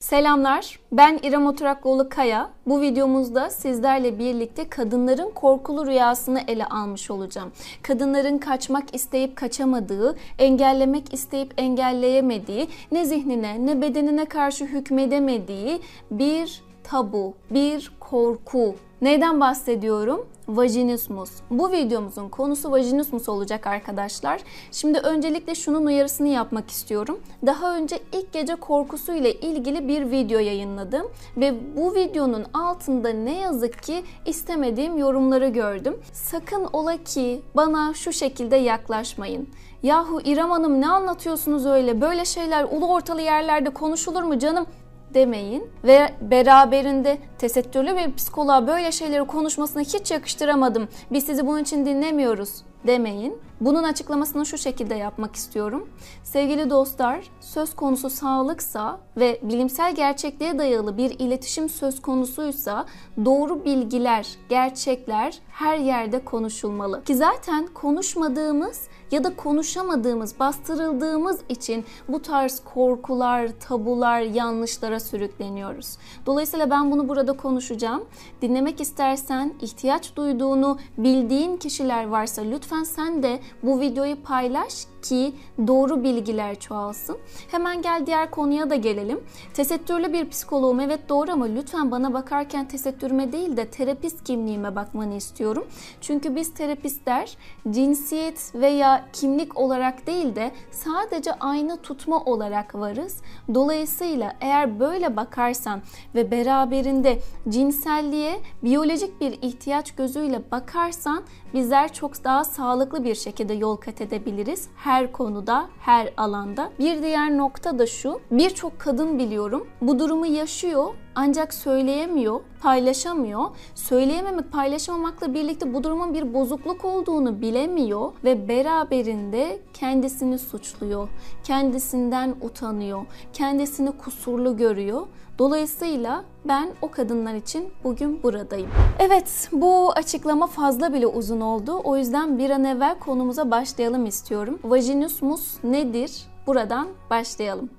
Selamlar, ben İrem Oturaklıoğlu Kaya. Bu videomuzda sizlerle birlikte kadınların korkulu rüyasını ele almış olacağım. Kadınların kaçmak isteyip kaçamadığı, engellemek isteyip engelleyemediği, ne zihnine ne bedenine karşı hükmedemediği bir tabu, bir korku. Neyden bahsediyorum? Vajinismus. Bu videomuzun konusu vajinismus olacak arkadaşlar. Şimdi öncelikle şunun uyarısını yapmak istiyorum. Daha önce ilk gece korkusu ile ilgili bir video yayınladım ve bu videonun altında ne yazık ki istemediğim yorumları gördüm. Sakın ola ki bana şu şekilde yaklaşmayın. Yahu İrem Hanım ne anlatıyorsunuz öyle? Böyle şeyler ulu ortalı yerlerde konuşulur mu canım? Demeyin ve beraberinde tesettürlü bir psikoloğa böyle şeyleri konuşmasını hiç yakıştıramadım. Biz sizi bunun için dinlemiyoruz demeyin. Bunun açıklamasını şu şekilde yapmak istiyorum. Sevgili dostlar, söz konusu sağlıksa ve bilimsel gerçekliğe dayalı bir iletişim söz konusuysa doğru bilgiler, gerçekler her yerde konuşulmalı. Ki zaten konuşmadığımız ya da konuşamadığımız, bastırıldığımız için bu tarz korkular, tabular, yanlışlara sürükleniyoruz. Dolayısıyla ben bunu burada konuşacağım. Dinlemek istersen, ihtiyaç duyduğunu bildiğin kişiler varsa lütfen sen de bu videoyu paylaş ki doğru bilgiler çoğalsın. Hemen gel diğer konuya da gelelim. Tesettürlü bir psikoloğum evet doğru ama lütfen bana bakarken tesettürüme değil de terapist kimliğime bakmanı istiyorum. Çünkü biz terapistler cinsiyet veya kimlik olarak değil de sadece ayna tutma olarak varız. Dolayısıyla eğer böyle bakarsan ve beraberinde cinselliğe biyolojik bir ihtiyaç gözüyle bakarsan bizler çok daha sağlıklı bir şekilde yol kat edebiliriz. Her konuda, her alanda. Bir diğer nokta da şu. Birçok kadın biliyorum bu durumu yaşıyor ancak söyleyemiyor, paylaşamıyor. Söyleyememek, paylaşamamakla birlikte bu durumun bir bozukluk olduğunu bilemiyor ve beraberinde kendisini suçluyor. Kendisinden utanıyor. Kendisini kusurlu görüyor. Dolayısıyla ben o kadınlar için bugün buradayım. Evet, bu açıklama fazla bile uzun oldu. O yüzden bir an evvel konumuza başlayalım istiyorum. Vajinismus nedir? Buradan başlayalım.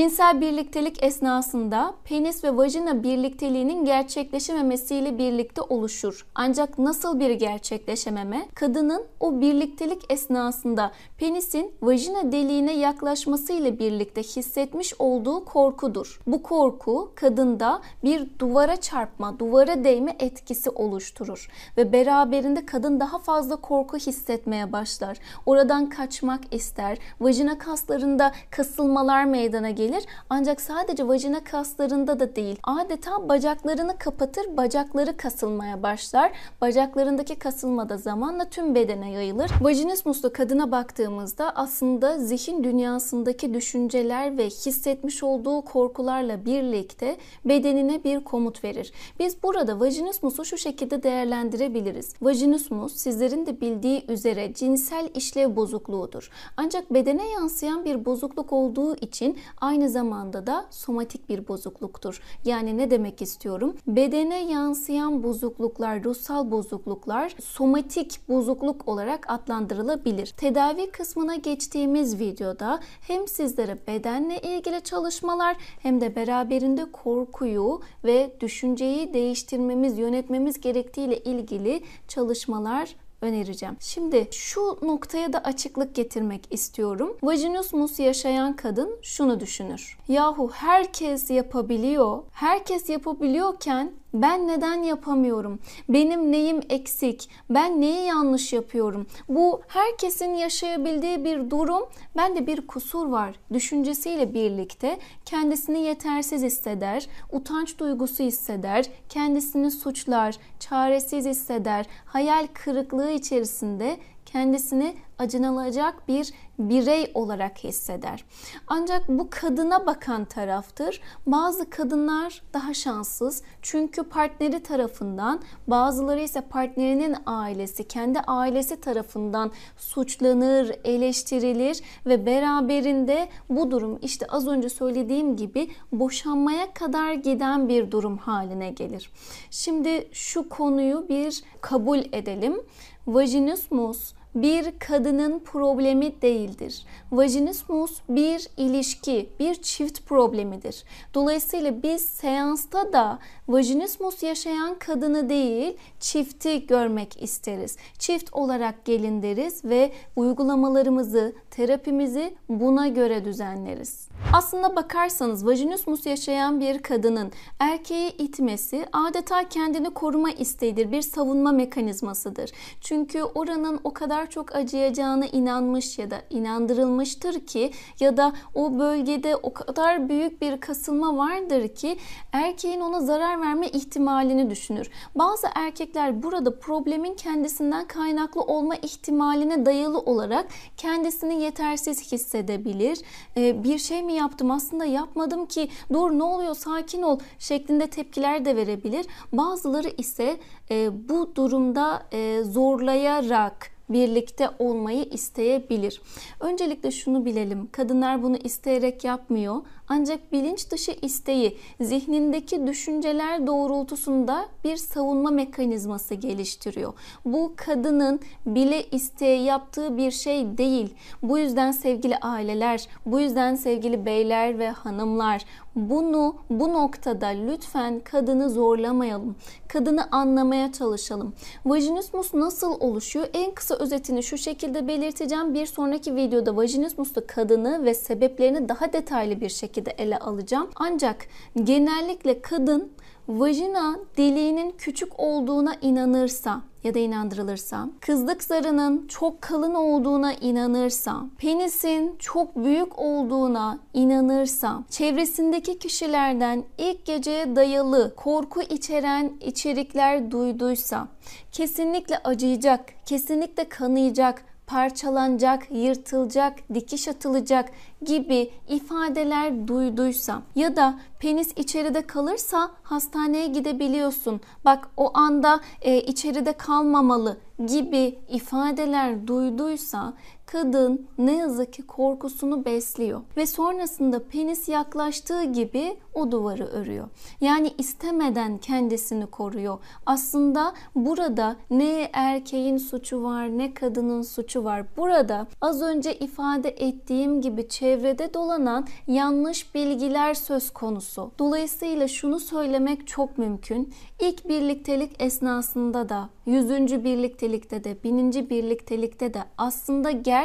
Cinsel birliktelik esnasında penis ve vajina birlikteliğinin gerçekleşememesiyle birlikte oluşur. Ancak nasıl bir gerçekleşememe? Kadının o birliktelik esnasında penisin vajina deliğine yaklaşmasıyla birlikte hissetmiş olduğu korkudur. Bu korku kadında bir duvara çarpma, duvara değme etkisi oluşturur ve beraberinde kadın daha fazla korku hissetmeye başlar. Oradan kaçmak ister. Vajina kaslarında kasılmalar meydana gelir. Ancak sadece vajina kaslarında da değil. Adeta bacaklarını kapatır, bacakları kasılmaya başlar. Bacaklarındaki kasılma da zamanla tüm bedene yayılır. Vajinismuslu kadına baktığımızda aslında zihin dünyasındaki düşünceler ve hissetmiş olduğu korkularla birlikte bedenine bir komut verir. Biz burada vajinismusu şu şekilde değerlendirebiliriz. Vajinismus sizlerin de bildiği üzere cinsel işlev bozukluğudur. Ancak bedene yansıyan bir bozukluk olduğu için aynı zamanda da somatik bir bozukluktur. Yani ne demek istiyorum? Bedene yansıyan bozukluklar, ruhsal bozukluklar somatik bozukluk olarak adlandırılabilir. Tedavi kısmına geçtiğimiz videoda hem sizlere bedenle ilgili çalışmalar hem de beraberinde korkuyu ve düşünceyi değiştirmemiz, yönetmemiz gerektiğiyle ilgili çalışmalar önereceğim. Şimdi şu noktaya da açıklık getirmek istiyorum. Vajinismus yaşayan kadın şunu düşünür. Yahu herkes yapabiliyor. Herkes yapabiliyorken ben neden yapamıyorum? Benim neyim eksik? Ben neyi yanlış yapıyorum? Bu herkesin yaşayabildiği bir durum. Bende bir kusur var düşüncesiyle birlikte kendisini yetersiz hisseder, utanç duygusu hisseder, kendisini suçlar, çaresiz hisseder, hayal kırıklığı içerisinde kendisini acınılacak bir birey olarak hisseder. Ancak bu kadına bakan taraftır. Bazı kadınlar daha şanssız çünkü partneri tarafından bazıları ise partnerinin ailesi, kendi ailesi tarafından suçlanır, eleştirilir ve beraberinde bu durum işte az önce söylediğim gibi boşanmaya kadar giden bir durum haline gelir. Şimdi şu konuyu bir kabul edelim. Vajinismus bir kadının problemi değildir. Vajinismus bir ilişki, bir çift problemidir. Dolayısıyla biz seansta da vajinismus yaşayan kadını değil, çifti görmek isteriz. Çift olarak gelin deriz ve uygulamalarımızı, terapimizi buna göre düzenleriz. Aslında bakarsanız vajinismus yaşayan bir kadının erkeği itmesi adeta kendini koruma isteğidir. Bir savunma mekanizmasıdır. Çünkü oranın o kadar çok acıyacağına inanmış ya da inandırılmıştır ki ya da o bölgede o kadar büyük bir kasılma vardır ki erkeğin ona zarar verme ihtimalini düşünür. Bazı erkekler burada problemin kendisinden kaynaklı olma ihtimaline dayalı olarak kendisini yetersiz hissedebilir. Ee, bir şey mi yaptım aslında yapmadım ki dur ne oluyor sakin ol şeklinde tepkiler de verebilir. Bazıları ise e, bu durumda e, zorlayarak birlikte olmayı isteyebilir. Öncelikle şunu bilelim. Kadınlar bunu isteyerek yapmıyor. Ancak bilinç dışı isteği zihnindeki düşünceler doğrultusunda bir savunma mekanizması geliştiriyor. Bu kadının bile isteye yaptığı bir şey değil. Bu yüzden sevgili aileler, bu yüzden sevgili beyler ve hanımlar bunu bu noktada lütfen kadını zorlamayalım. Kadını anlamaya çalışalım. Vajinismus nasıl oluşuyor? En kısa özetini şu şekilde belirteceğim. Bir sonraki videoda vajinismuslu kadını ve sebeplerini daha detaylı bir şekilde ele alacağım. Ancak genellikle kadın vajina deliğinin küçük olduğuna inanırsa ya da inandırılırsa, kızlık zarının çok kalın olduğuna inanırsa, penisin çok büyük olduğuna inanırsa, çevresindeki kişilerden ilk geceye dayalı korku içeren içerikler duyduysa, kesinlikle acıyacak, kesinlikle kanayacak, parçalanacak, yırtılacak, dikiş atılacak gibi ifadeler duyduysa ya da penis içeride kalırsa hastaneye gidebiliyorsun. Bak o anda e, içeride kalmamalı gibi ifadeler duyduysa kadın ne yazık ki korkusunu besliyor ve sonrasında penis yaklaştığı gibi o duvarı örüyor. Yani istemeden kendisini koruyor. Aslında burada ne erkeğin suçu var ne kadının suçu var. Burada az önce ifade ettiğim gibi çevrede dolanan yanlış bilgiler söz konusu. Dolayısıyla şunu söylemek çok mümkün. İlk birliktelik esnasında da, yüzüncü birliktelikte de, bininci birliktelikte de aslında gerçekten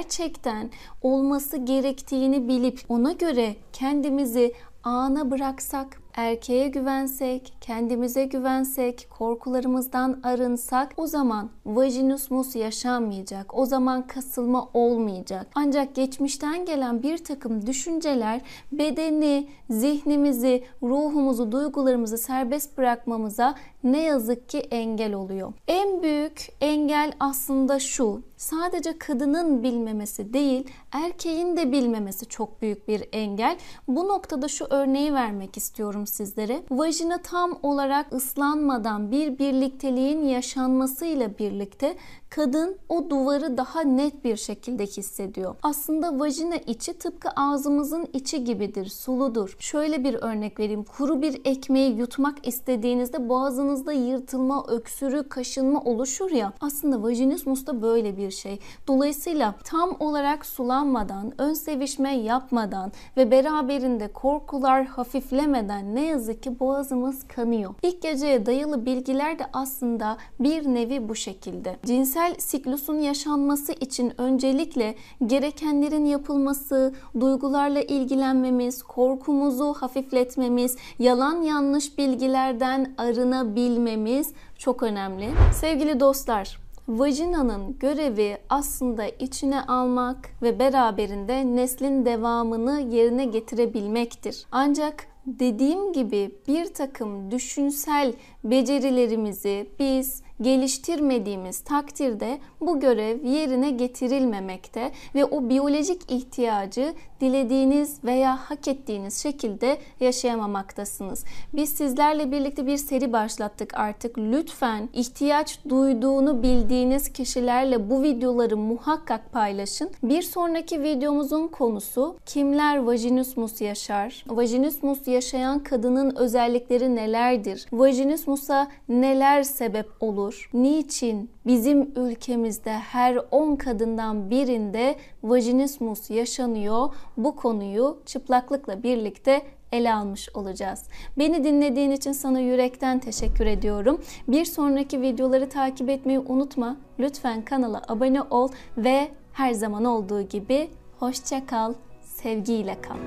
olması gerektiğini bilip ona göre kendimizi ana bıraksak erkeğe güvensek, kendimize güvensek, korkularımızdan arınsak o zaman vajinismus yaşanmayacak. O zaman kasılma olmayacak. Ancak geçmişten gelen bir takım düşünceler bedeni, zihnimizi, ruhumuzu, duygularımızı serbest bırakmamıza ne yazık ki engel oluyor. En büyük engel aslında şu. Sadece kadının bilmemesi değil, erkeğin de bilmemesi çok büyük bir engel. Bu noktada şu örneği vermek istiyorum sizlere. Vajina tam olarak ıslanmadan bir birlikteliğin yaşanmasıyla birlikte kadın o duvarı daha net bir şekilde hissediyor. Aslında vajina içi tıpkı ağzımızın içi gibidir, suludur. Şöyle bir örnek vereyim. Kuru bir ekmeği yutmak istediğinizde boğazınızda yırtılma, öksürü, kaşınma oluşur ya. Aslında vajinismus da böyle bir şey. Dolayısıyla tam olarak sulanmadan, ön sevişme yapmadan ve beraberinde korkular hafiflemeden ne yazık ki boğazımız kanıyor. İlk geceye dayalı bilgiler de aslında bir nevi bu şekilde. Cinsel siklusun yaşanması için öncelikle gerekenlerin yapılması, duygularla ilgilenmemiz, korkumuzu hafifletmemiz, yalan yanlış bilgilerden arınabilmemiz çok önemli. Sevgili dostlar, Vajinanın görevi aslında içine almak ve beraberinde neslin devamını yerine getirebilmektir. Ancak dediğim gibi bir takım düşünsel becerilerimizi biz geliştirmediğimiz takdirde bu görev yerine getirilmemekte ve o biyolojik ihtiyacı dilediğiniz veya hak ettiğiniz şekilde yaşayamamaktasınız. Biz sizlerle birlikte bir seri başlattık artık. Lütfen ihtiyaç duyduğunu bildiğiniz kişilerle bu videoları muhakkak paylaşın. Bir sonraki videomuzun konusu kimler vajinismus yaşar? Vajinismus yaşayan kadının özellikleri nelerdir? Vajinismusa neler sebep olur? Olur? Niçin bizim ülkemizde her 10 kadından birinde vajinismus yaşanıyor? Bu konuyu çıplaklıkla birlikte ele almış olacağız. Beni dinlediğin için sana yürekten teşekkür ediyorum. Bir sonraki videoları takip etmeyi unutma. Lütfen kanala abone ol ve her zaman olduğu gibi hoşça kal, sevgiyle kal.